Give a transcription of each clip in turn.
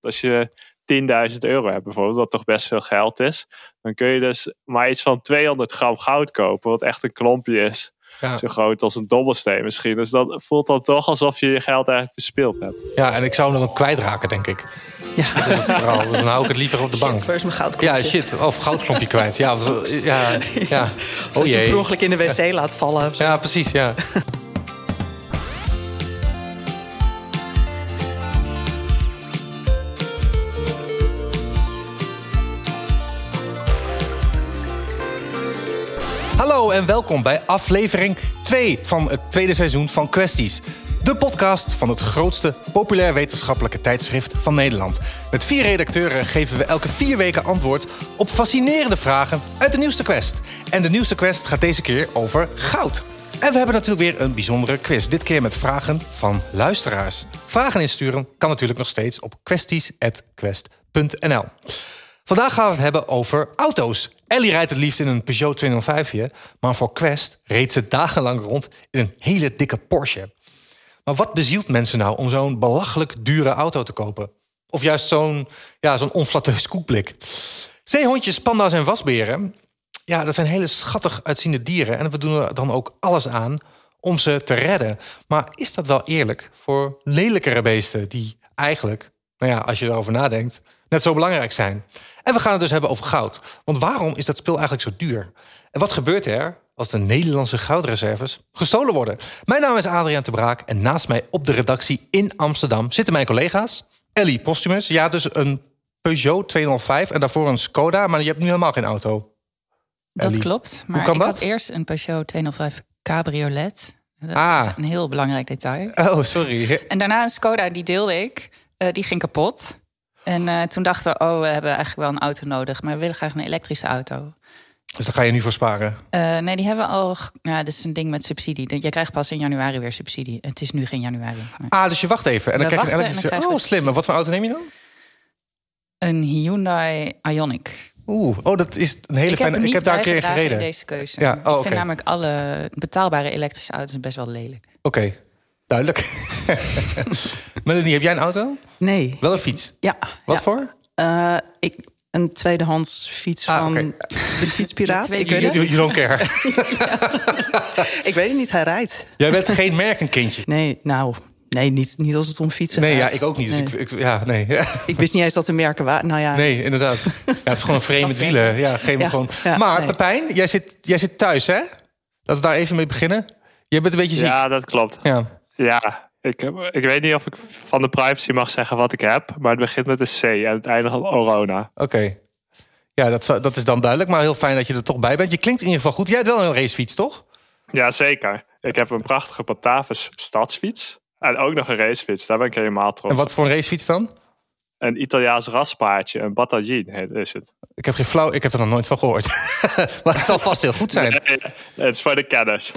Als je 10.000 euro hebt bijvoorbeeld, wat toch best veel geld is, dan kun je dus maar iets van 200 gram goud kopen, wat echt een klompje is. Zo groot als een dobbelsteen misschien. Dus dat voelt dan toch alsof je je geld eigenlijk verspild hebt. Ja, en ik zou hem dan kwijtraken, denk ik. Ja. Dat is het verhaal. Dus dan hou ik het liever op de bank. Shit, mijn goudklompje? Ja, shit. Of goudklompje kwijt. Ja, ja, ja. Oh jee. je per ongeluk in de wc laat vallen. Ja, precies, ja. Hallo en welkom bij aflevering 2 van het tweede seizoen van Questies. De podcast van het grootste populair wetenschappelijke tijdschrift van Nederland. Met vier redacteuren geven we elke vier weken antwoord op fascinerende vragen uit de nieuwste quest. En de nieuwste quest gaat deze keer over goud. En we hebben natuurlijk weer een bijzondere quiz. Dit keer met vragen van luisteraars. Vragen insturen kan natuurlijk nog steeds op kwesties.quest.nl. Vandaag gaan we het hebben over auto's. Ellie rijdt het liefst in een Peugeot 205 hier, maar voor Quest reed ze dagenlang rond in een hele dikke Porsche. Maar wat bezielt mensen nou om zo'n belachelijk dure auto te kopen? Of juist zo'n ja, zo'n onflatteus koekblik? Zeehondjes, panda's en wasberen, ja, dat zijn hele schattig uitziende dieren en we doen er dan ook alles aan om ze te redden. Maar is dat wel eerlijk voor lelijkere beesten die eigenlijk, nou ja, als je erover nadenkt, net zo belangrijk zijn? En we gaan het dus hebben over goud. Want waarom is dat spul eigenlijk zo duur? En wat gebeurt er als de Nederlandse goudreserves gestolen worden? Mijn naam is Adriaan de Braak en naast mij op de redactie in Amsterdam zitten mijn collega's. Ellie Postumus, ja, dus een Peugeot 205 en daarvoor een Skoda, maar je hebt nu helemaal geen auto. Dat klopt, maar ik had eerst een Peugeot 205 Cabriolet. Dat ah. is een heel belangrijk detail. Oh, sorry. En daarna een Skoda, die deelde ik. Uh, die ging kapot. En uh, toen dachten we, oh, we hebben eigenlijk wel een auto nodig, maar we willen graag een elektrische auto. Dus daar ga je nu voor sparen? Uh, nee, die hebben we al. Nou, dat is een ding met subsidie. Je krijgt pas in januari weer subsidie. Het is nu geen januari. Ah, dus je wacht even. En dan krijg je een elektrische. Oh, slim. Maar wat voor auto neem je dan? Een Hyundai Ioniq. Oeh, oh, dat is een hele ik fijne. ik heb daar een keer gereden. Deze keuze. Ja, oh, ik vind namelijk alle betaalbare elektrische auto's best wel lelijk. Oké, duidelijk. Melanie, heb jij een auto? Nee. Wel een fiets? Ja. Wat voor? Uh, ik, een tweedehands fiets ah, van de fietspiraat. ik weet het. You, you don't care. Ik weet het niet, hij rijdt. Jij bent geen merkenkindje? Nee, nou, Nee, niet, niet als het om fietsen nee, gaat. ja, ik ook niet. Dus ik, ik, ja, nee. ik wist niet eens dat de merken waren. Nou ja. Nee, inderdaad. Ja, het is gewoon een vreemde wielen. Ja, geef me gewoon. maar nee. Pepijn, jij zit, jij zit thuis, hè? Laten we daar even mee beginnen. Jij bent een beetje ziek. Ja, dat klopt. Ja, ja ik, ik weet niet of ik van de privacy mag zeggen wat ik heb. Maar het begint met een C en het eindigt op Orona. Oké. Ja, dat, dat is dan duidelijk. Maar heel fijn dat je er toch bij bent. Je klinkt in ieder geval goed. Jij hebt wel een racefiets, toch? Ja, zeker. Ik heb een prachtige Batavus stadsfiets. En ook nog een racefiets. Daar ben ik helemaal trots En wat voor een racefiets dan? Een Italiaans raspaardje, een Battaglin is het. Ik heb geen flauw, ik heb er nog nooit van gehoord. maar het zal vast heel goed zijn. het is voor de kenners.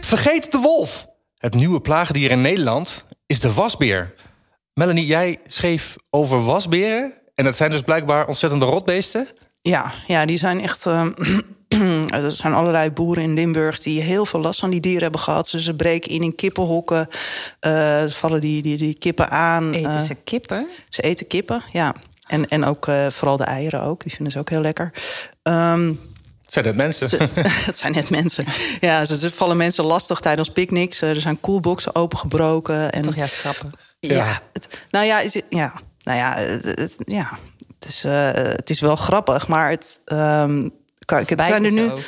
Vergeet de wolf. Het nieuwe plaagdier in Nederland is de wasbeer. Melanie, jij schreef over wasberen. En dat zijn dus blijkbaar ontzettende rotbeesten. Ja, ja die zijn echt. Uh, er zijn allerlei boeren in Limburg die heel veel last van die dieren hebben gehad. ze breken in in kippenhokken. Uh, vallen die, die, die kippen aan. Eten ze kippen? Ze eten kippen, ja. En, en ook vooral de eieren ook. Die vinden ze ook heel lekker. Um, het zijn net mensen. het zijn net mensen. Ja, ze vallen mensen lastig tijdens picknicks. Er zijn koelboxen opengebroken. Dat is en, toch juist grappig? Ja, ja. Het, nou ja, ja, nou ja, het, ja het, is, uh, het is wel grappig, maar het. Um, kijk, het zijn er nu. Ook.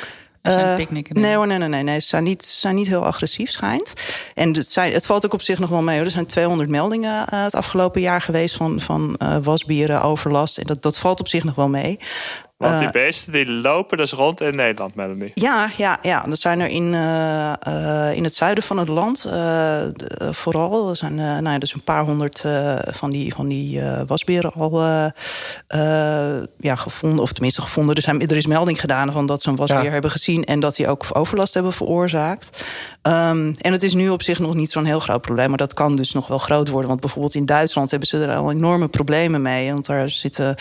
Uh, nee, hoor, nee, nee, nee, nee. Ze zijn niet, zijn niet heel agressief, schijnt. En het, zijn, het valt ook op zich nog wel mee. Hoor. Er zijn 200 meldingen uh, het afgelopen jaar geweest van, van uh, wasbieren, overlast. En dat, dat valt op zich nog wel mee. Want die eh, beesten die lopen dus rond in Nederland, Melanie. Ja, ja, ja. Er zijn er in, uh, uh, in het zuiden van het land de, vooral. Er zijn nou ja, dus een paar honderd van die, van die wasberen al ja, gevonden. Of tenminste gevonden. Er, zijn, er is melding gedaan van dat ze een wasbeer ja. hebben gezien... en dat die ook overlast hebben veroorzaakt. Um, en het is nu op zich nog niet zo'n heel groot probleem... maar dat kan dus nog wel groot worden. Want bijvoorbeeld in Duitsland hebben ze er al enorme problemen mee. Want daar zitten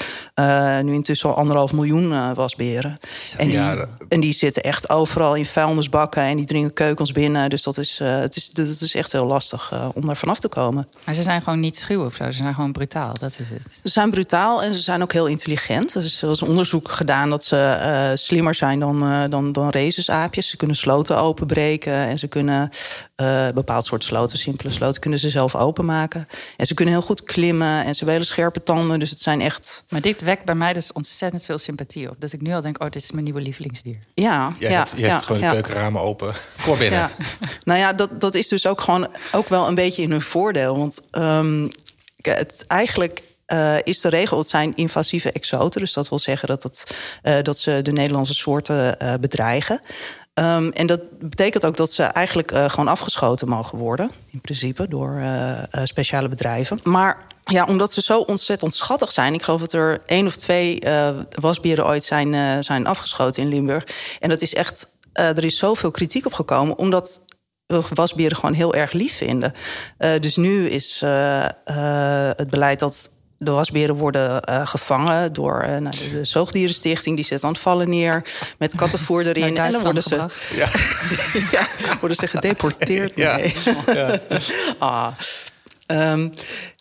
nu intussen al anderhalf miljoen miljoen wasberen. En die, en die zitten echt overal in vuilnisbakken en die dringen keukens binnen. Dus dat is, het is, dat is echt heel lastig om daar vanaf te komen. Maar ze zijn gewoon niet schuw of zo, ze zijn gewoon brutaal, dat is het. Ze zijn brutaal en ze zijn ook heel intelligent. Dus er is onderzoek gedaan dat ze slimmer zijn dan, dan, dan racesaapjes. Ze kunnen sloten openbreken en ze kunnen uh, bepaald soort sloten, simpele sloten, kunnen ze zelf openmaken. En ze kunnen heel goed klimmen en ze hebben hele scherpe tanden. Dus het zijn echt. Maar dit wekt bij mij dus ontzettend veel sympathie op. Dat ik nu al denk: oh, dit is mijn nieuwe lievelingsdier. Ja, ja, ja, je hebt gewoon de keukenramen open. Kom binnen. Ja. nou ja, dat, dat is dus ook gewoon ook wel een beetje in hun voordeel. Want um, het eigenlijk uh, is de regel. Het zijn invasieve exoten. Dus dat wil zeggen dat, het, uh, dat ze de Nederlandse soorten uh, bedreigen. Um, en dat betekent ook dat ze eigenlijk uh, gewoon afgeschoten mogen worden. In principe door uh, uh, speciale bedrijven. Maar ja, omdat ze zo ontzettend schattig zijn. Ik geloof dat er één of twee wasberen ooit zijn, zijn afgeschoten in Limburg. En dat is echt. er is zoveel kritiek op gekomen. Omdat wasberen gewoon heel erg lief vinden. dus nu is het beleid dat de wasberen worden uh, gevangen door uh, nou, de, de, Zoogdierenstichting. Die zet dan vallen neer met kattenvoer erin. en dan worden ze, ja. ja. worden ze gedeporteerd. Ja. Nee. ja. ah. Um,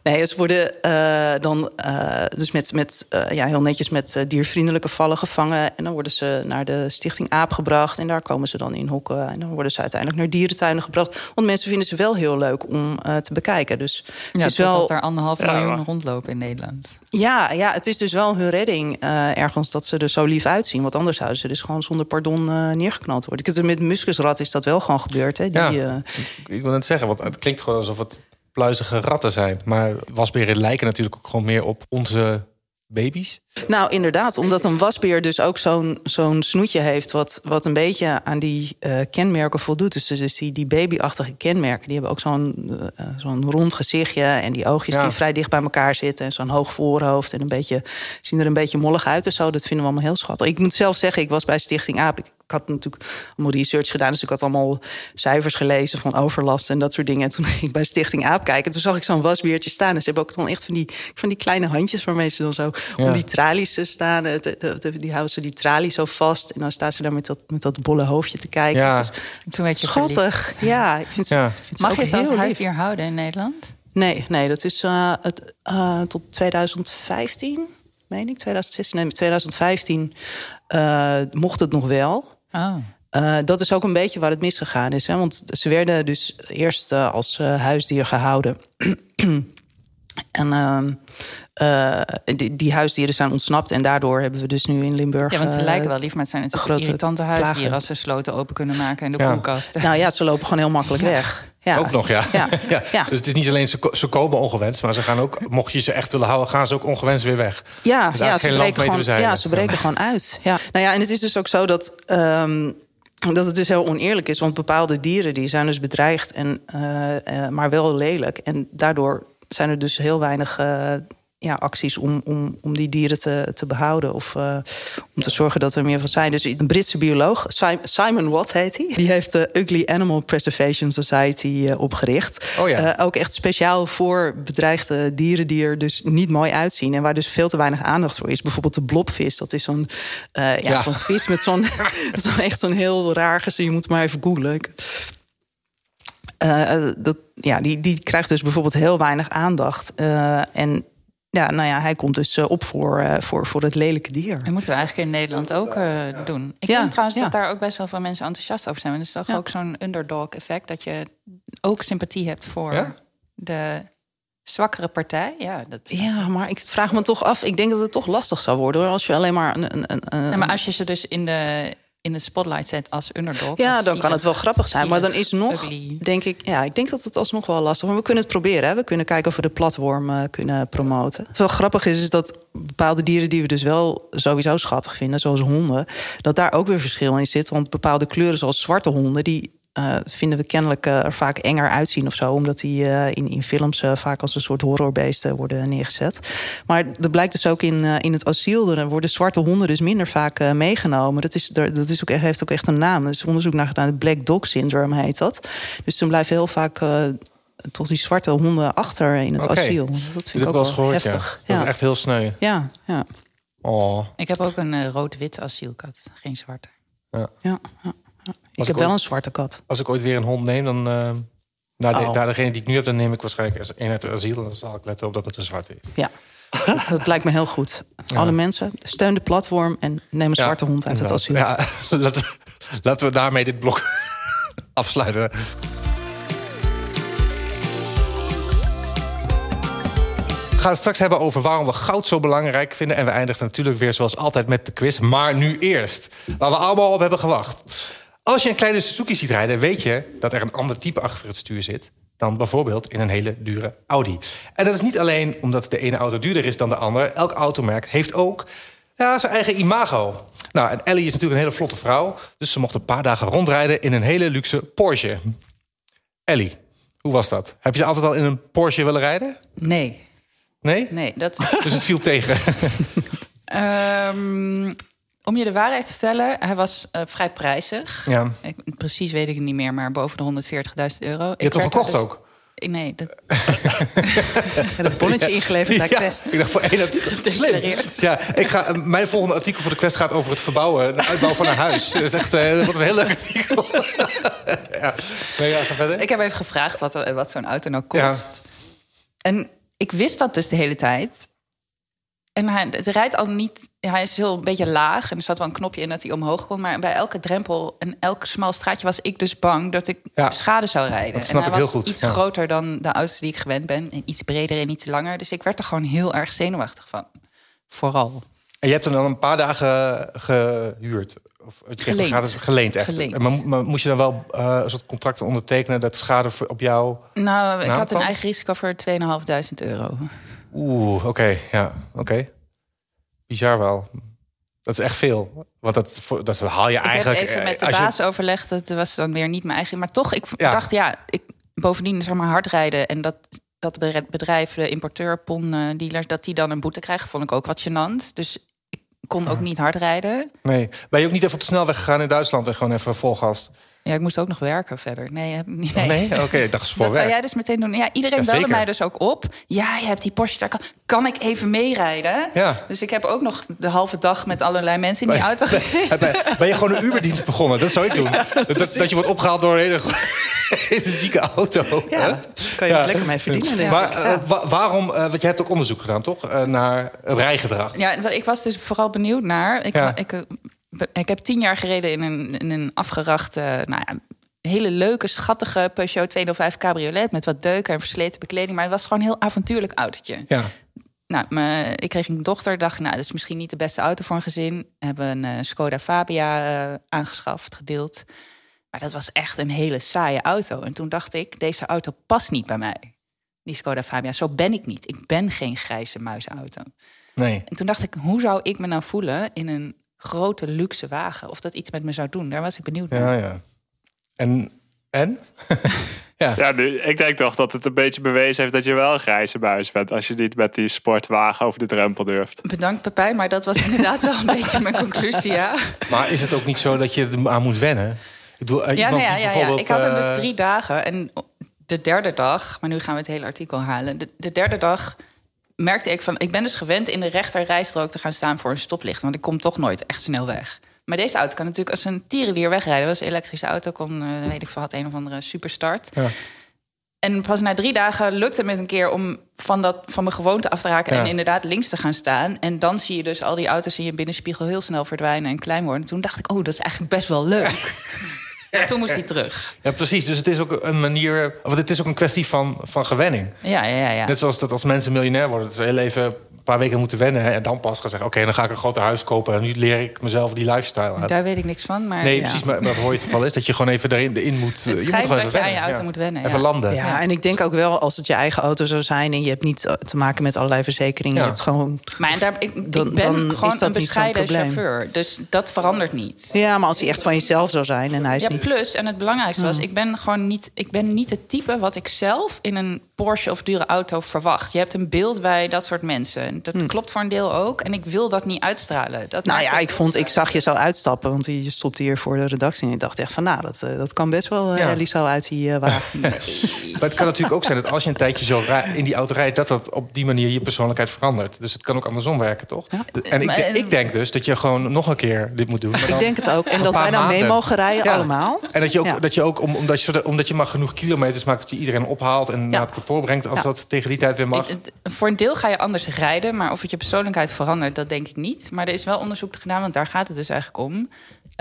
Nee, ze worden uh, dan uh, dus met, met uh, ja, heel netjes met diervriendelijke vallen gevangen. En dan worden ze naar de Stichting Aap gebracht. En daar komen ze dan in hokken. En dan worden ze uiteindelijk naar dierentuinen gebracht. Want mensen vinden ze wel heel leuk om te bekijken. Dus het ja, is wel. Dat er anderhalf miljoen rondlopen in Nederland. Ja, ja, het is dus wel hun redding ergens dat ze er zo lief uitzien. Want anders zouden ze dus gewoon zonder pardon neergeknald worden. Ik het met muskusrat is dat wel gewoon gebeurd. Hè? Die, ja, ik wil net zeggen, want het klinkt gewoon alsof het pluizige ratten zijn. Maar wasberen lijken natuurlijk ook gewoon meer op onze baby's. Nou, inderdaad, omdat een wasbeer dus ook zo'n zo'n snoetje heeft... Wat, wat een beetje aan die uh, kenmerken voldoet. Dus, dus die, die babyachtige kenmerken, die hebben ook zo'n uh, zo'n rond gezichtje... en die oogjes die vrij dicht bij elkaar zitten... en zo'n hoog voorhoofd en een beetje, zien er een beetje mollig uit en zo. Dat vinden we allemaal heel schattig. Ik moet zelf zeggen, ik was bij Stichting AAP ik had natuurlijk allemaal research gedaan. Dus ik had allemaal cijfers gelezen van overlast en dat soort dingen. En toen ging ik bij Stichting Aap kijken. Toen zag ik zo'n wasbeertje staan. En ze hebben ook dan echt van die, van die kleine handjes waarmee ze dan zo om die tralies staan. Die houden ze die tralies zo vast. En dan staan ze daar met dat, met dat bolle hoofdje te kijken. Ja. Dus toen werd je schattig. Ja, ik vind, ja. Vind Mag je zelfs huisdier houden in Nederland? Nee, nee dat is uh, het, uh, tot 2015, meen ik. 2016, nee, 2015 uh, mocht het nog wel. Oh. Uh, dat is ook een beetje waar het misgegaan is. Hè? Want ze werden dus eerst uh, als uh, huisdier gehouden. en ehm, die, die, huisdieren zijn ontsnapt. En daardoor hebben we dus nu in Limburg. Ja, want ze lijken wel lief, maar het zijn natuurlijk grote irritante huisdieren plagen. als ze sloten open kunnen maken in de ja. koelkast. Nou ja, ze lopen gewoon heel makkelijk weg. Ja. Ook nog, ja. Ja. ja. Dus het is niet alleen ze, ze komen ongewenst, maar ze gaan ook, mocht je ze echt willen houden, gaan ze ook ongewenst weer weg. Ja, ja ze, breken gewoon, ja ze breken gewoon uit. Ja. Nou ja, en het is dus ook zo dat. Um, dat het dus heel oneerlijk is, want bepaalde dieren die zijn dus bedreigd, en, uh, uh, maar wel lelijk. En daardoor zijn er dus heel weinig uh, ja, acties om, om, om die dieren te, te behouden. Of uh, om te zorgen dat er meer van zijn. Dus een Britse bioloog, Simon Watt heet hij. Die heeft de Ugly Animal Preservation Society uh, opgericht. Oh ja. uh, ook echt speciaal voor bedreigde dieren die er dus niet mooi uitzien. En waar dus veel te weinig aandacht voor is. Bijvoorbeeld de blobvis. Dat is zo'n ja, ja. zo'n vis met zo'n zo echt zo'n heel raar gezicht. Je moet maar even googlen. dat, ja, die, die krijgt dus bijvoorbeeld heel weinig aandacht. en ja, nou ja, hij komt dus eh, op voor, uh, voor, voor het lelijke dier. Dat moeten we eigenlijk in Nederland ook uh, doen. Ik ja, denk trouwens ja. dat daar ook best wel veel mensen enthousiast over zijn. Het is toch ja. ook zo'n underdog-effect... dat je ook sympathie hebt voor de zwakkere partij. Ja, dat ja, maar ik vraag me toch af... ik denk dat het toch lastig zou worden... Hoor, als je alleen maar... Een, een, een, ja, maar als je ze dus in de in de spotlight zet als underdog. Ja, dan kan het wel grappig zijn. Maar dan is nog, denk ik, ja, ik denk dat het alsnog wel lastig Maar we kunnen het proberen. Hè? We kunnen kijken of we de platform uh, kunnen promoten. Wat wel grappig is, is dat bepaalde dieren die we dus wel sowieso schattig vinden, zoals honden, dat daar ook weer verschil in zit. Want bepaalde kleuren, zoals zwarte honden, die uh, vinden we kennelijk uh, er vaak enger uitzien of zo. Omdat die uh, in, in films vaak als een soort horrorbeesten worden neergezet. Maar dat blijkt dus ook in, in het asiel. Er worden zwarte honden dus minder vaak meegenomen. Dat, is, dat is ook, heeft ook echt een naam. Er is onderzoek naar gedaan. Het Black Dog Syndrome heet dat. Dus dan blijven heel vaak tot die zwarte honden achter in het okay. asiel. Dat vind ik ook wel gehoord, heftig. Ja. Dat is echt heel sneu. Ja, ja. Oh. Ik heb ook een uh, rood-wit asielkat, geen zwarte. Ja. ja, ja. Ik heb wel een zwarte kat. Als ik ooit weer een hond neem, dan... Uh, naar, oh. degene die ik nu heb, dan neem ik waarschijnlijk een uit het asiel. En dan zal ik letten op dat het een zwarte is. Ja, dat lijkt me heel goed. Alle mensen, steun de platform en neem een zwarte hond uit het asiel. Ja, laten we, laten we daarmee dit blok afsluiten. We gaan het straks hebben over waarom we goud zo belangrijk vinden. En we eindigen natuurlijk weer zoals altijd met de quiz. Maar nu eerst, waar we allemaal op hebben gewacht. Als je een kleine Suzuki ziet rijden, weet je dat er een ander type achter het stuur zit dan bijvoorbeeld in een hele dure Audi. En dat is niet alleen omdat de ene auto duurder is dan de andere. Elk automerk heeft ook ja, zijn eigen imago. Nou, en Ellie is natuurlijk een hele vlotte vrouw. Dus ze mocht een paar dagen rondrijden in een hele luxe Porsche. Ellie, hoe was dat? Heb je altijd al in een Porsche willen rijden? Nee. Nee? Nee, dat... Dus het viel tegen? um, om je de waarheid te vertellen, hij was uh, vrij prijzig. Ja. Ik, precies weet ik het niet meer, maar boven de 140.000 euro. Je hebt toch gekocht dus... ook? Nee, dat... het bonnetje ingeleverd bij Quest. ik dacht voor één artikel. Ja, ik ga, mijn volgende artikel voor de Quest gaat over het verbouwen, de uitbouw van een huis. Dat is echt uh, wat een heel leuk artikel. ja. Nee, ja, ga verder. Ik heb even gevraagd wat, wat zo'n auto nou kost. En ik wist dat dus de hele tijd. En hij, het rijdt al niet. Hij is heel een beetje laag. En er zat wel een knopje in dat hij omhoog kon. Maar bij elke drempel en elk smal straatje was ik dus bang dat ik schade zou rijden. en hij was iets groter dan de auto's die ik gewend ben. En iets breder en iets langer. Dus ik werd er gewoon heel erg zenuwachtig van. Vooral. En je hebt hem dan een paar dagen gehuurd? Of geleend. Gaat geleend echt. Geleend. Maar, maar, moest je dan wel uh, een soort contracten ondertekenen dat schade op jou. Nou, ik had een eigen risico voor 2.500 euro. Oeh, oké, ja, oké. Bizar wel. Dat is echt veel. Want dat, dat haal je eigenlijk. Ik heb even met de baas je... overlegd. Het was dan weer niet mijn eigen. Maar toch, ik dacht, ja, ik, bovendien zeg maar hard rijden. En dat, dat bedrijf, de importeur, pon dealers, dat die dan een boete krijgen, vond ik ook wat gênant. Dus ik kon ook niet hard rijden. Nee. Ben je ook niet even op de snelweg gegaan in Duitsland en gewoon even vol gas? Ja, ik moest ook nog werken verder. Nee, nee. Oh, nee? oké, okay, dacht voor Dat zou jij dus meteen doen. Ja, iedereen belde mij dus ook op. Ja, je hebt die Porsche, daar kan, kan ik even meerijden? Ja. Dus ik heb ook nog de halve dag met allerlei mensen in die auto gezeten. Ben je gewoon een Uberdienst begonnen? Dat zou ik doen. dat, dat, je wordt opgehaald door een hele, zieke auto. Ja, kan je ja. lekker mee verdienen. Maar uh, waarom, uh, want je hebt ook onderzoek gedaan, toch? Uh, naar het rijgedrag. Ja, ik was dus vooral benieuwd naar... Ik, ik ik heb tien jaar gereden in een, in een afgerachte, nou ja, hele leuke, schattige Peugeot 205 cabriolet met wat deuken en versleten bekleding. Maar het was gewoon een heel avontuurlijk autootje. Ja. Nou, me, ik kreeg een dochter, dacht, nou, dat is misschien niet de beste auto voor een gezin. Hebben een uh, Skoda Fabia uh, aangeschaft, gedeeld. Maar dat was echt een hele saaie auto. En toen dacht ik, deze auto past niet bij mij. Die Skoda Fabia, zo ben ik niet. Ik ben geen grijze muisauto. Nee. En toen dacht ik, hoe zou ik me nou voelen in een grote luxe wagen. Of dat iets met me zou doen. Daar was ik benieuwd naar. Ja, ja. En? En? ja, ja nu, ik denk toch dat het een beetje bewezen heeft dat je wel een grijze buis bent. Als je niet met die sportwagen over de drempel durft. Bedankt Pepijn, maar dat was inderdaad wel een beetje mijn conclusie, ja. Maar is het ook niet zo dat je er aan moet wennen? Ik bedoel, eh, ja, nou ja, ja, ja, ik had hem dus eh, drie dagen. En de derde dag, maar nu gaan we het hele artikel halen. De, de derde dag merkte ik van, ik ben dus gewend in de rechterrijstrook te gaan staan voor een stoplicht. Want ik kom toch nooit echt snel weg. Maar deze auto kan natuurlijk als een tierenlier wegrijden. Dat was een elektrische auto, kon, uh, weet ik veel, had een of andere superstart. Ja. En pas na drie dagen lukte het met een keer om van, dat, van mijn gewoonte af te raken... en inderdaad links te gaan staan. En dan zie je dus al die auto's in je binnenspiegel heel snel verdwijnen en klein worden. toen dacht ik, oh, dat is eigenlijk best wel leuk. Ja, toen moest hij terug. Ja, precies. Dus het is ook een manier. Of het is ook een kwestie van, van gewenning. Ja, ja, ja. Net zoals dat als mensen miljonair worden, dat ze heel even paar weken moeten wennen. En dan pas gaan zeggen, oké, dan ga ik een groter huis kopen. En nu leer ik mezelf die lifestyle aan. Daar weet ik niks van. Maar, nee, precies. Maar dat hoor je toch wel eens. Dat je gewoon even erin in moet. Het je moet gewoon even je je auto moet wennen. Even landen. Ja, en ik denk ook wel als het je eigen auto zou zijn... en je hebt niet te maken met allerlei verzekeringen. Je hebt gewoon... Maar daar, ik, ik ben dan gewoon een bescheiden chauffeur. Dus dat verandert niet. Ja, maar als hij echt van jezelf zou zijn en hij is ja, niet... plus, en het belangrijkste was... ik ben gewoon niet, ik ben niet het type wat ik zelf in een Porsche of dure auto verwacht. Je hebt een beeld bij dat soort mensen. Dat hm. klopt voor een deel ook. En ik wil dat niet uitstralen. Dat nou ja, ik vond, ik zag je zo uitstappen, want je stopte hier voor de redactie. En ik dacht echt van, nou, dat, eh, dat kan best wel uh, Ellie zo uit die uh, wagen. maar het kan natuurlijk ook zijn dat als je een tijdje zo in die auto rijdt, dat dat op die manier je persoonlijkheid verandert. Dus het kan ook andersom werken, toch? En ik, ik, denk dus dat je gewoon nog een keer dit moet doen. Maar ik denk het ook. En dat wij dan mee mogen rijden, allemaal. En dat je ook, dat je ook omdat, je, omdat je maar genoeg kilometers maakt, dat je iedereen ophaalt en naar het kantoor brengt als dat tegen die tijd weer mag. voor een deel ga je anders rijden, maar of het je persoonlijkheid verandert, dat denk ik niet. Maar er is wel onderzoek gedaan, want daar gaat het dus eigenlijk om.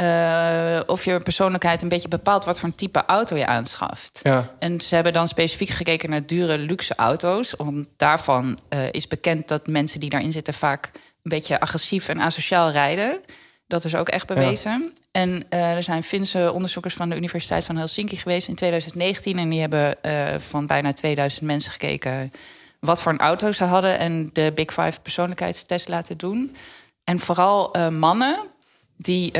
Uh, of je persoonlijkheid een beetje bepaalt wat voor een type auto je aanschaft. Ja. En ze hebben dan specifiek gekeken naar dure luxe auto's. Om daarvan uh, is bekend dat mensen die daarin zitten vaak een beetje agressief en asociaal rijden. Dat is ook echt bewezen. En uh, er zijn Finse onderzoekers van de Universiteit van Helsinki geweest in 2019. En die hebben van bijna 2000 mensen gekeken wat voor een auto ze hadden. En de Big Five persoonlijkheidstest laten doen. En vooral mannen die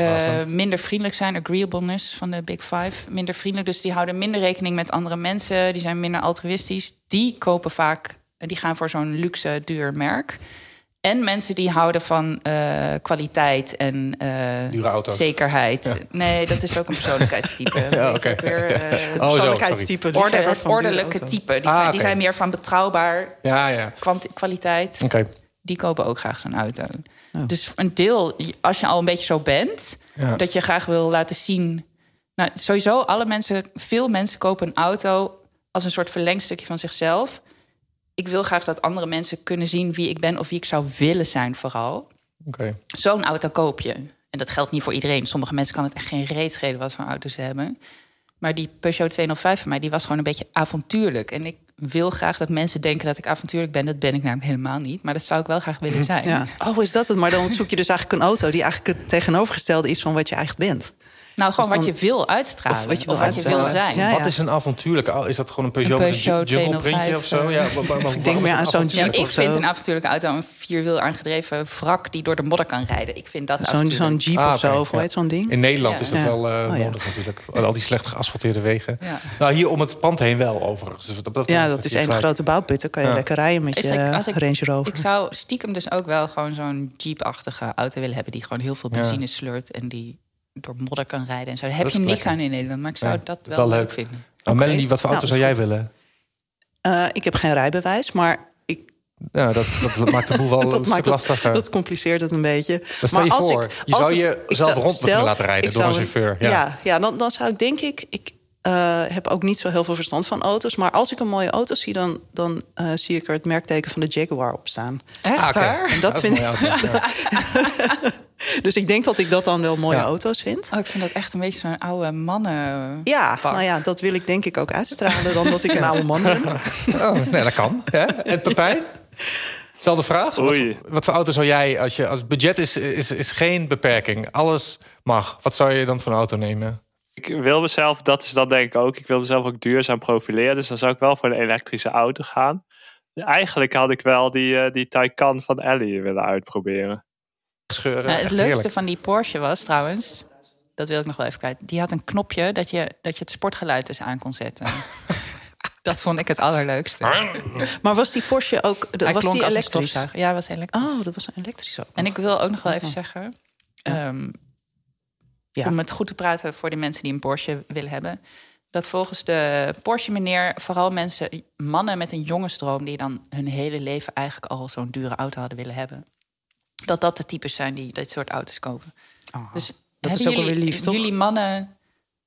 minder vriendelijk zijn, agreeableness van de Big Five. Minder vriendelijk, dus die houden minder rekening met andere mensen. Die zijn minder altruïstisch. Die kopen vaak, die gaan voor zo'n luxe, duur merk. En mensen die houden van uh, kwaliteit en uh, zekerheid. Nee, dat is ook een persoonlijkheidstype. ja, okay. weer, uh, oh, persoonlijkheidstype. Orde, het ordelijke type. Die, ah, zijn, die, zijn, meer van betrouwbaar. Ja, ja. Kwaliteit. Okay. Die kopen ook graag zo'n auto. Oh. Dus een deel, als je al een beetje zo bent, dat je graag wil laten zien. Nou, sowieso, alle mensen, veel mensen kopen een auto als een soort verlengstukje van zichzelf. Ik wil graag dat andere mensen kunnen zien wie ik ben of wie ik zou willen zijn, vooral. Okay. Zo'n auto koop je. En dat geldt niet voor iedereen. Sommige mensen kan het echt geen reet schelen wat voor auto ze hebben. Maar die Peugeot 205 van mij, die was gewoon een beetje avontuurlijk. En ik wil graag dat mensen denken dat ik avontuurlijk ben. Dat ben ik namelijk helemaal niet. Maar dat zou ik wel graag willen zijn. Ja. Oh, is dat het? Maar dan zoek je dus eigenlijk een auto die eigenlijk het tegenovergestelde is van wat je eigenlijk bent. Nou, gewoon wat je wil uitstralen. Of wat je wil, wat je wil zijn. Wat is een avontuurlijke Is dat gewoon een Peugeot, een Peugeot of zo? Ja, ik denk meer aan zo'n Jeep Ik vind een avontuurlijke auto een vierwiel aangedreven wrak... die door de modder kan rijden. Ik vind dat Zo'n zo'n Jeep ah, of zo, of hoe heet zo'n ding? In Nederland is dat wel uh, nodig natuurlijk. Al die slecht geasfalteerde wegen. Nou, hier om het pand heen wel, overigens. Dus dat, ja, dat is één grote bouwput. Dan kan je lekker rijden met je Range Rover. Ik zou stiekem dus ook wel gewoon zo'n Jeep-achtige auto willen hebben... die gewoon heel veel benzine sleurt en die door modder kan rijden en zo. Daar heb je niks aan in Nederland, maar ik zou dat wel, leuk vinden. Maar okay. Melanie, wat voor auto nou, zou jij willen? Uh, ik heb geen rijbewijs, maar ik... Ja, dat, dat maakt de boel wel een stuk lastiger. Dat compliceert het een beetje. Maar stel je voor, ik, je zou je zelf rond moeten laten rijden door een chauffeur. Ja, ja, ja dan, dan zou ik denk ik... ik uh, heb ook niet zo heel veel verstand van auto's. Maar als ik een mooie auto zie, dan, dan uh, zie ik er het merkteken van de Jaguar op staan. Echt ah, En dat, vind ik. dus ik denk dat ik dat dan wel mooie auto's vind. Oh, ik vind dat echt een beetje zo'n oude mannen. Ja, nou ja, dat wil ik denk ik ook uitstralen dan dat ik een oude man ben. oh, nee, dat kan. Ja? En Pepijn? Zelfde vraag. Wat, wat, voor auto zou jij, als je als budget is, is, is geen beperking, alles mag. Wat zou je dan voor een auto nemen? ik wil mezelf, dat is dan denk ik ook, ik wil mezelf ook duurzaam profileren. Dus dan zou ik wel voor een elektrische auto gaan. Eigenlijk had ik wel die, uh, die Taycan van Ellie willen uitproberen. Scheuren, het leukste van die Porsche was trouwens, dat wil ik nog wel even kwijt. Die had een knopje dat je, dat je het sportgeluid dus aan kon zetten. dat vond ik het allerleukste. Maar was die Porsche ook Hij was die elektrisch? Ja, was elektrisch. Oh, dat was een elektrisch ook. En ik wil ook nog wel even zeggen. Um, om het goed te praten voor de mensen die een Porsche willen hebben. Dat volgens de Porsche-meneer vooral mensen, mannen met een jongensdroom... die dan hun hele leven eigenlijk al zo'n dure auto hadden willen hebben. Dat dat de types zijn die dit soort auto's kopen. Oh, dus dat is ook jullie, weer lief, toch? jullie mannen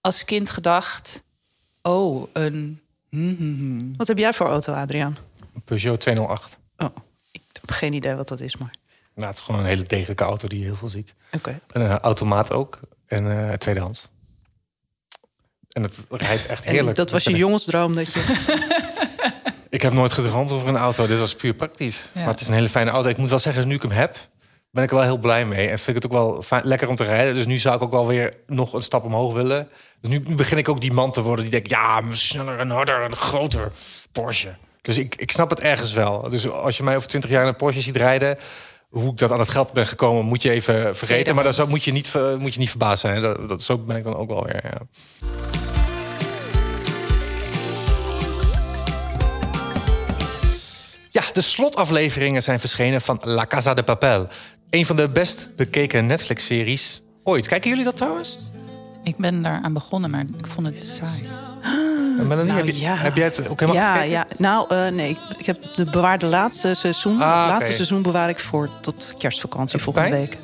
als kind gedacht... oh, een... Hmm, hmm, hmm. Wat heb jij voor auto, Adriaan? Een Peugeot 208. Oh, ik heb geen idee wat dat is, maar... Nou, het is gewoon een hele degelijke auto die je heel veel ziet. Oké. Een uh, automaat ook. En uh, tweedehands. En het rijdt echt heerlijk. En dat was je jongensdroom dat je... ik heb nooit gedroomd over een auto. Dit was puur praktisch. Maar het is een hele fijne auto. Ik moet wel zeggen, nu ik hem heb, ben ik er wel heel blij mee. En vind ik het ook wel fijn, lekker om te rijden. Dus nu zou ik ook wel weer nog een stap omhoog willen. Dus nu begin ik ook die man te worden die denkt... ja, sneller en harder en groter Porsche. Dus ik, ik snap het ergens wel. Dus als je mij over twintig jaar een Porsche ziet rijden hoe ik dat aan het geld ben gekomen, moet je even vergeten. Maar dan moet je niet, moet je niet verbaasd zijn. Dat, dat, zo ben ik dan ook wel weer. Ja. de slotafleveringen zijn verschenen van La Casa de Papel. Een van de best bekeken Netflix-series ooit. Kijken jullie dat trouwens? Ik ben daar aan begonnen, maar ik vond het saai. Melanie, nou, heb, je, ja. heb jij het ook helemaal ja, gekeken? Ja, nou uh, nee, ik, ik heb de bewaarde laatste seizoen. Ah, het laatste okay. seizoen bewaar ik voor tot kerstvakantie volgende week.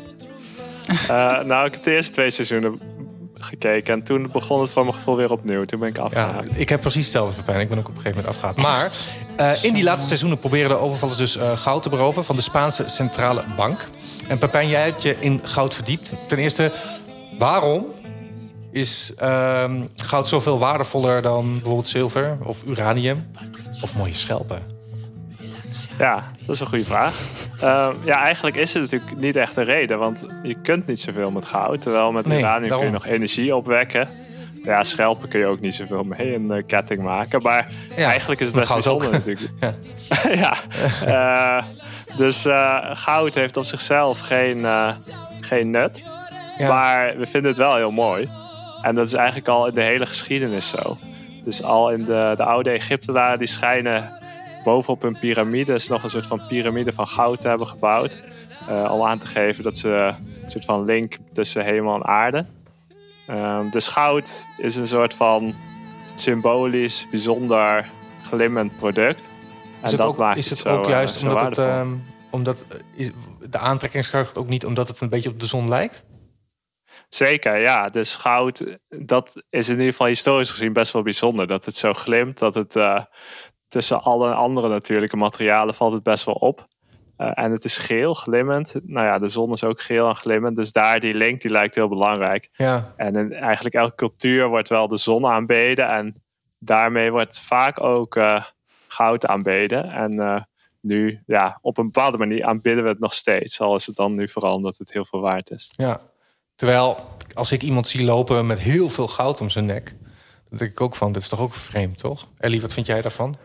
Uh, nou, ik heb de eerste twee seizoenen gekeken. En toen begon het voor mijn gevoel weer opnieuw. Toen ben ik afgehaakt. Ja, ik heb precies hetzelfde Pepijn. Ik ben ook op een gegeven moment afgehaakt. Maar uh, in die laatste seizoenen proberen de overvallers dus uh, goud te beroven... van de Spaanse Centrale Bank. En Pepijn, jij hebt je in goud verdiept. Ten eerste, waarom is uh, goud zoveel waardevoller dan bijvoorbeeld zilver of uranium? Of mooie schelpen? Ja, dat is een goede vraag. Uh, ja, eigenlijk is het natuurlijk niet echt een reden. Want je kunt niet zoveel met goud. Terwijl met nee, uranium daarom. kun je nog energie opwekken. Ja, schelpen kun je ook niet zoveel mee een uh, ketting maken. Maar ja, eigenlijk is het best bijzonder natuurlijk. Ja. ja. Uh, dus goud heeft op zichzelf geen, geen nut. Ja. Maar we vinden het wel heel mooi. En dat is eigenlijk al in de hele geschiedenis zo. Dus al in de, de oude Egyptenaren die schijnen bovenop hun piramides nog een soort van piramide van goud te hebben gebouwd. Uh, om aan te geven dat ze een soort van link tussen hemel en aarde. Um, dus goud is een soort van symbolisch, bijzonder glimmend product. En is het dat ook, maakt is het, het zo, ook juist uh, omdat het, um, omdat is de aantrekkingskracht ook niet omdat het een beetje op de zon lijkt? Zeker, ja. Dus goud, dat is in ieder geval historisch gezien best wel bijzonder. Dat het zo glimt, dat het uh, tussen alle andere natuurlijke materialen valt het best wel op. Uh, en het is geel, glimmend. Nou ja, de zon is ook geel en glimmend. Dus daar die link, die lijkt heel belangrijk. Ja. En in eigenlijk elke cultuur wordt wel de zon aanbeden. En daarmee wordt vaak ook uh, goud aanbeden. En uh, nu, ja, op een bepaalde manier aanbidden we het nog steeds. Al is het dan nu vooral omdat het heel veel waard is. Ja, terwijl als ik iemand zie lopen met heel veel goud om zijn nek... dan denk ik ook van, dit is toch ook vreemd, toch? Ellie, wat vind jij daarvan?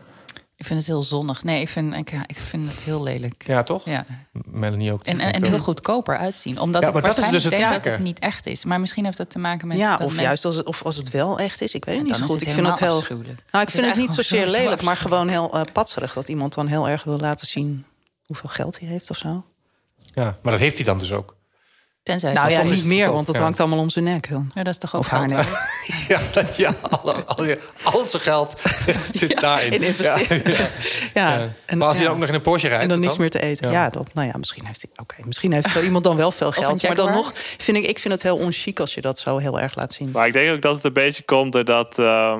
Ik vind het heel zonnig. Nee, ik vind, ik, ik vind het heel lelijk. Ja, toch? Ja. Melanie ook. En, en, en heel goedkoper uitzien. Omdat ja, ik maar dat is dus het denk dat het niet echt is. Maar misschien heeft dat te maken met... Ja, dat of mensen... juist als het, of als het wel echt is. Ik weet het Ja, niet dan zo is goed. het Ik vind het heel... Nou, ik Het vind het niet zozeer lelijk, maar gewoon heel uh, patserig. Dat iemand dan heel erg wil laten zien hoeveel geld hij heeft of zo. Ja, maar dat heeft hij dan dus ook. Tenzij Nou ja, niet meer, want dat ja. hangt allemaal om zijn nek. Dan. Ja, dat is toch ook Of geld nek. Ja, ja alle, alle, al zijn geld zit Ja, daarin. in investeren. Ja, Ja. ja. En, maar als hij dan ook nog in een Porsche rijdt... En dan niks dan? meer te eten. Ja. Ja, dat, nou ja, misschien heeft hij. Oké, misschien heeft zo iemand dan wel veel geld. Maar dan nog vind ik, ik vind het heel onchic als je dat zo heel erg laat zien. Maar ik denk ook dat het een beetje komt doordat... Uh,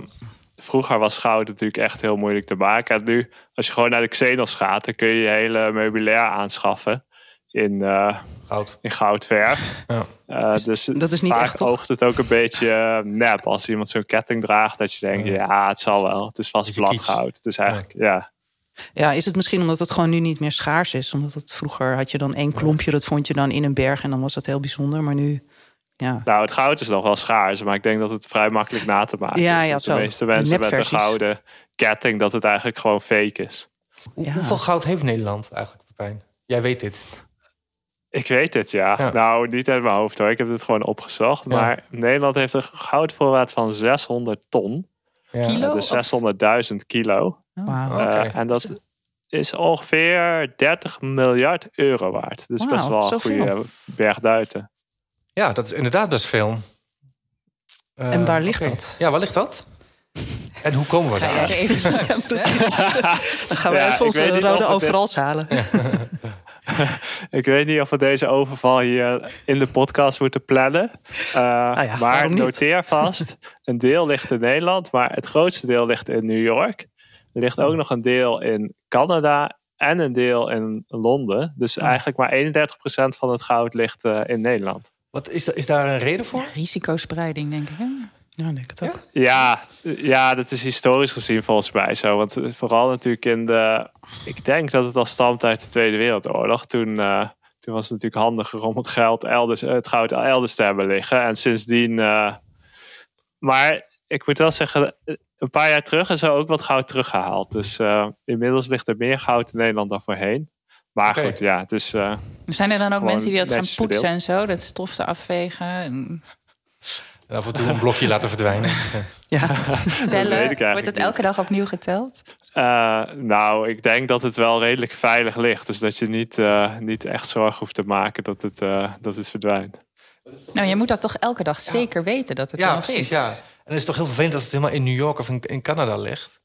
vroeger was goud natuurlijk echt heel moeilijk te maken. En nu, als je gewoon naar de Xenos gaat... dan kun je je hele meubilair aanschaffen in, uh, Goud. in goudverf. Ja. Uh, dus dat is niet vaak echt, toch? oogt het ook een beetje uh, nep. Als iemand zo'n ketting draagt, dat je denkt... Ja. ja, het zal wel. Het is vast bladgoud. Het is eigenlijk, ja. Ja, is het misschien omdat het gewoon nu niet meer schaars is? Omdat het vroeger had je dan één klompje, dat vond je dan in een berg en dan was dat heel bijzonder. Maar nu, ja. Nou, het goud is nog wel schaars, maar ik denk dat het vrij makkelijk na te maken Ja, is. ja, Dat zo. De meeste De mensen met een gouden ketting, dat het eigenlijk gewoon fake is. Ja. Hoeveel goud heeft Nederland eigenlijk, Pepijn? Jij weet dit. Ik weet het, ja. Ja. Nou, niet uit mijn hoofd hoor. Ik heb het gewoon opgezocht. Ja. Maar Nederland heeft een goudvoorraad van 600 ton. Ja. Kilo? dus of- 600.000 kilo. Oké. Eh, en dat is ongeveer 30 miljard euro waard. Dus best wel een goede berg duiten. Ja, dat is inderdaad best veel. Eh, En waar ligt oké. dat? Ja, waar ligt dat? En hoe komen we daar? even Ja, precies. Dan gaan we Ja, even onze rode overals halen. Ik weet niet of we deze overval hier in de podcast moeten plannen. Uh, Ah ja, maar noteer vast, een deel ligt in Nederland, maar het grootste deel ligt in New York. Er ligt ook nog een deel in Canada en een deel in Londen. Dus Oh. eigenlijk maar 31% van het goud ligt uh, in Nederland. Wat, is, da- is daar een reden voor? Ja, risicospreiding, denk ik. Hè? Ja, denk het ook. Ja, ja, dat is historisch gezien volgens mij zo. Want vooral natuurlijk in de... Ik denk dat het al stamt uit de Tweede Wereldoorlog. Toen, uh, toen was het natuurlijk handiger om het, geld elders, het goud elders te hebben liggen. En sindsdien... Uh, maar ik moet wel zeggen, een paar jaar terug is er ook wat goud teruggehaald. Dus uh, inmiddels ligt er meer goud in Nederland dan voorheen. Maar goed, ja, het is... Uh, Zijn er dan ook mensen die dat gaan poetsen verdeeld. en zo? Dat stof te afvegen? En... af en toe een blokje laten verdwijnen. Ja. Tellen, wordt het elke dag opnieuw geteld? Uh, nou, ik denk dat het wel redelijk veilig ligt. Dus dat je niet, uh, niet echt zorgen hoeft te maken dat het, uh, dat het verdwijnt. Nou, je moet dat toch elke dag zeker weten dat het ja, er nog precies, is. Ja, en het is toch heel vervelend als het helemaal in New York of in, in Canada ligt.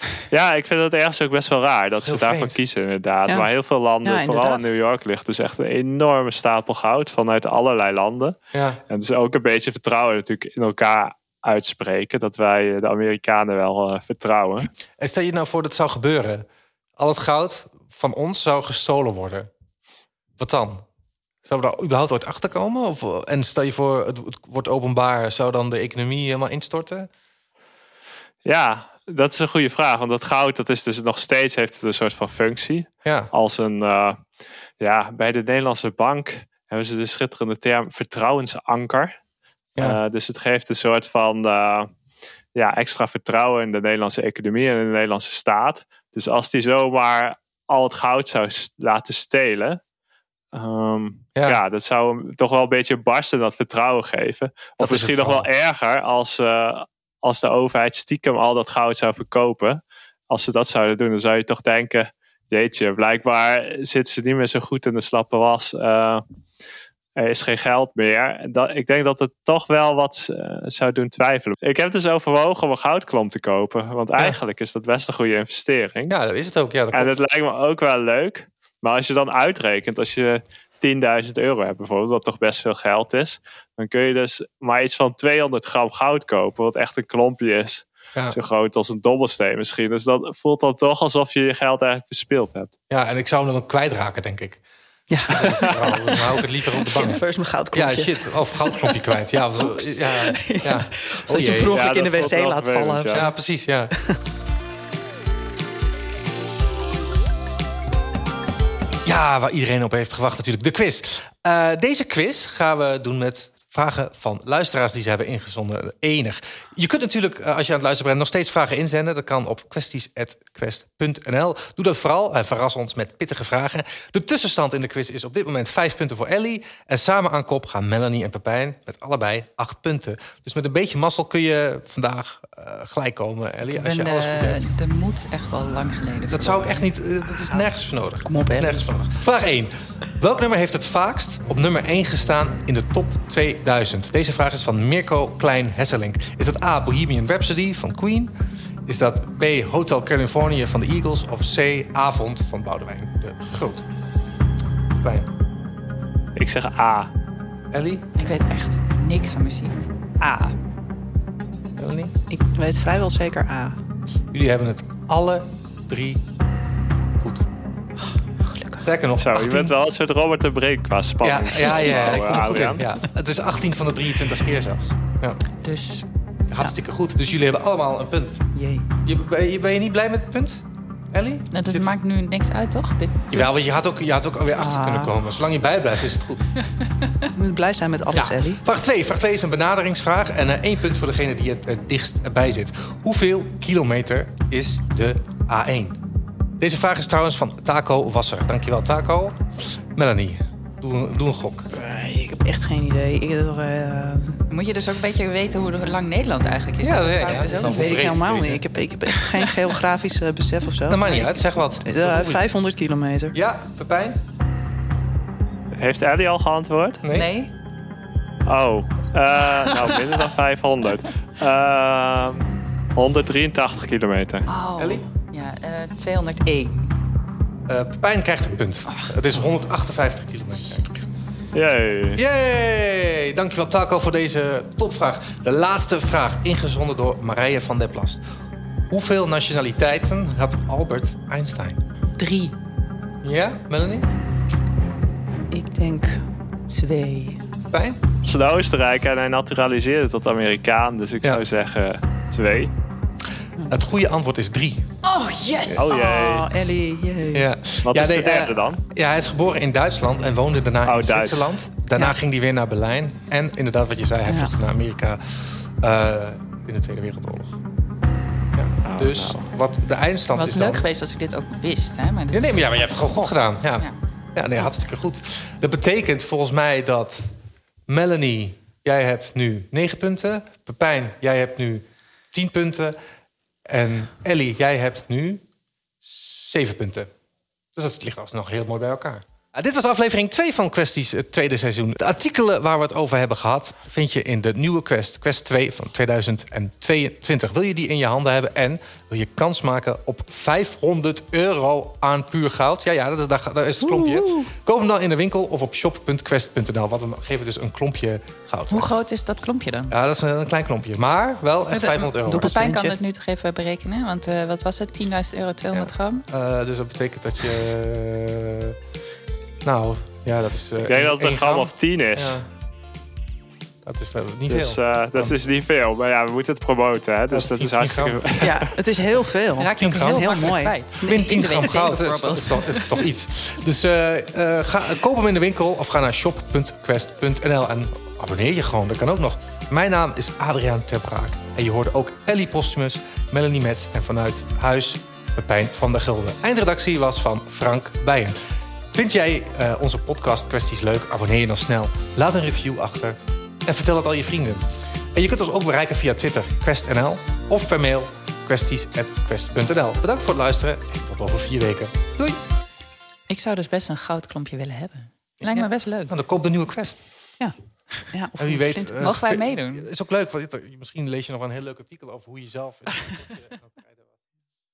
Ja, ik vind het ergens ook best wel raar dat, dat ze daarvoor vreemd. kiezen inderdaad. Ja. Maar heel veel landen, Ja, vooral in. New York, ligt dus echt een enorme stapel goud vanuit allerlei landen. Ja. En dus ook een beetje vertrouwen natuurlijk in elkaar uitspreken. Dat wij eh, de Amerikanen wel uh, vertrouwen. En stel je nou voor dat het zou gebeuren. Al het goud van ons zou gestolen worden. Wat dan? Zou we daar überhaupt ooit achter komen? Of, en stel je voor, het, het wordt openbaar, zou dan de economie helemaal instorten? Ja, dat is een goede vraag. Want dat goud, dat is dus nog steeds heeft het een soort van functie. Ja. Als een, uh, ja, bij de Nederlandse bank hebben ze de schitterende term vertrouwensanker. Ja. Uh, dus het geeft een soort van uh, ja, extra vertrouwen in de Nederlandse economie en in de Nederlandse staat. Dus als die zomaar al het goud zou laten stelen. Um, ja. ja. dat zou hem toch wel een beetje barsten dat vertrouwen geven. Of Dat misschien nog wel erger als, uh, als de overheid stiekem al dat goud zou verkopen. Als ze dat zouden doen, dan zou je toch denken: jeetje, blijkbaar zitten ze niet meer zo goed in de slappe was. Uh, er is geen geld meer. Dat, ik denk dat het toch wel wat uh, zou doen twijfelen. Ik heb dus overwogen om een goudklomp te kopen. Want ja. eigenlijk is dat best een goede investering. Ja, dat is het ook. Ja, en het lijkt me ook wel leuk. Maar als je dan uitrekent, als je 10.000 euro hebt bijvoorbeeld, wat toch best veel geld is. Dan kun je dus maar iets van 200 gram goud kopen. Wat echt een klompje is. Ja. Zo groot als een dobbelsteen misschien. Dus dat voelt dan toch alsof je je geld eigenlijk verspild hebt. Ja, en ik zou hem dan kwijtraken, denk ik. Ja. Nou, dan hou ik het liever op de bank. Shit, waar is mijn goudklompje? Ja, shit. Of goudklompje kwijt. Ja, zo, ja, ja. Of dat je ongeluk ja, in de wc laat vallen. Ja. ja, precies, ja. Ja, waar iedereen op heeft gewacht natuurlijk. De quiz. Uh, deze quiz gaan we doen met vragen van luisteraars die ze hebben ingezonden. Enig. Je kunt natuurlijk, uh, als je aan het luisteren bent, nog steeds vragen inzenden. Dat kan op kwesties.quest.nl. Doe dat vooral en verras ons met pittige vragen. De tussenstand in de quiz is op dit moment vijf punten voor Ellie. En samen aan kop gaan Melanie en Pepijn met allebei acht punten. Dus met een beetje mazzel kun je vandaag uh, gelijk komen, Ellie. Ik als ben je alles goed hebt. de, de moed echt al lang geleden. Dat zou ik echt niet. Uh, dat is nergens voor nodig. Kom op, is nergens voor nodig. Vraag 1. Welk nummer heeft het vaakst op nummer 1 gestaan in de top 2000? Deze vraag is van Mirko Klein-Hesselink. Is dat A. Bohemian Rhapsody van Queen? Is dat B. Hotel California van de Eagles? Of C. Avond van Boudewijn de Groot? Pijn. Ik zeg A. Ellie? Ik weet echt niks van muziek. A. Melanie? Ik weet vrijwel zeker A. Jullie hebben het alle drie goed. Gelukkig. Sterker nog, Zo, 18... je bent wel een soort Robert de Breek qua spanning. Ja, ja, ja, Zo, ik kom goed in, Adriaan. ja. Het is 18 van de 23 keer zelfs. Ja. Dus Hartstikke goed. Dus jullie hebben allemaal een punt. Jee. Je, ben, je, ben je niet blij met het punt, Ellie? dat Zit- maakt nu niks uit, toch? Dit, Jawel, want je had ook, je had ook alweer achter Ah. kunnen komen. Zolang je bijblijft is het goed. Je moet blij zijn met alles, Ellie. Vraag 2. Vraag 2 is een benaderingsvraag. En uh, één punt voor degene die het er dichtst bij zit. Hoeveel kilometer is de A1? Deze vraag is trouwens van Taco Wasser. Dankjewel, Taco. Melanie, doe, doe een gok. Eh, Ik heb echt geen idee. Ik, uh, moet je dus ook een beetje weten hoe lang Nederland eigenlijk is. Ja, Dat ja, ja, dus weet ik breed helemaal niet. Ik heb, ik heb echt geen geografisch eh, besef of zo. Dat maakt niet uit, zeg wat. Eh, 500 kilometer. Ja, Pepijn? Heeft Ellie al geantwoord? Nee? Nee? Oh, eh, nou minder dan 500. Eh, 183 kilometer. Oh. Ellie? Ja, eh 201. Eh, Pepijn krijgt het punt. Het is 158 kilometer. Jee. Yay! Dankjewel Taco voor deze topvraag. De laatste vraag, ingezonden door Marije van der Plast. Hoeveel nationaliteiten had Albert Einstein? Drie. Ja, Melanie? Ik denk twee. Pijn? is een Oostenrijker en hij naturaliseerde tot Amerikaan. Dus ik Ja. zou zeggen twee. Het goede antwoord is drie. Oh, yes! Oh jee. Oh, Ellie. jee. Ja. Wat ja, is nee, de derde eh, dan? Ja, hij is geboren in Duitsland en woonde daarna Oh, in Duits. Zwitserland. Daarna Ja. ging hij weer naar Berlijn. En inderdaad, wat je zei, hij Ja. vluchtte naar Amerika eh, in de Tweede Wereldoorlog. Ja. Oh, dus nou. wat de eindstand Het is was leuk dan... geweest als ik dit ook wist. Hè? Maar nee, is- maar, ja, maar je hebt het gewoon goed gedaan. Ja. Ja. Ja, nee, hartstikke goed. Dat betekent volgens mij dat Melanie jij hebt nu 9 punten. Pepijn, jij hebt nu 10 punten. En Ellie, jij hebt nu 7 punten. Dus dat ligt alsnog heel mooi bij elkaar. Uh, dit was aflevering 2 van Questies, het tweede seizoen. De artikelen waar we het over hebben gehad... vind je in de nieuwe Quest, Quest 2 van 2022. Wil je die in je handen hebben en wil je kans maken op 500 euro aan puur goud? Ja, ja, dat, dat, is het klompje. Koop hem dan in de winkel of op shop.quest.nl. Want we geven dus een klompje goud. Hoe groot is dat klompje dan? Ja, dat is een, klein klompje. Maar wel echt 500 euro. De pijn kan het nu toch even berekenen? Want uh, wat was het? 10.000 euro, 200 gram? Uh, dus dat betekent dat je... Nou, ja, dat is. Uh, ik denk dat het een gram of 10 is. Ja. Dat is wel niet dus, veel. Uh, dat is niet veel. Maar ja, we moeten het promoten. Hè? Dus dat, is hartstikke... Ja, het is heel veel. Raak je heel, heel mooi. Ik vind 10 gram goud. Dat is, toch, is toch iets. Dus uh, uh, ga, koop hem in de winkel of ga naar shop.quest.nl en abonneer je gewoon. Dat kan ook nog. Mijn naam is Adriaan Terbraak. En je hoorde ook Ellie Postumus, Melanie Metz en vanuit huis Pepijn van der Gulden. Eindredactie was van Frank Bijen. Vind jij uh, onze podcast kwesties leuk? Abonneer je dan snel. Laat een review achter. En vertel het al je vrienden. En je kunt ons ook bereiken via Twitter, QuestNL. Of per mail, kwesties.quest.nl. Bedankt voor het luisteren en tot over vier weken. Doei! Ik zou dus best een goudklompje willen hebben. Lijkt ja. me best leuk. Nou, dan koop de nieuwe Quest. Ja. Ja, en wie weet, Mogen wij meedoen? Het is ook leuk, want misschien lees je nog een heel leuk artikel over hoe je zelf...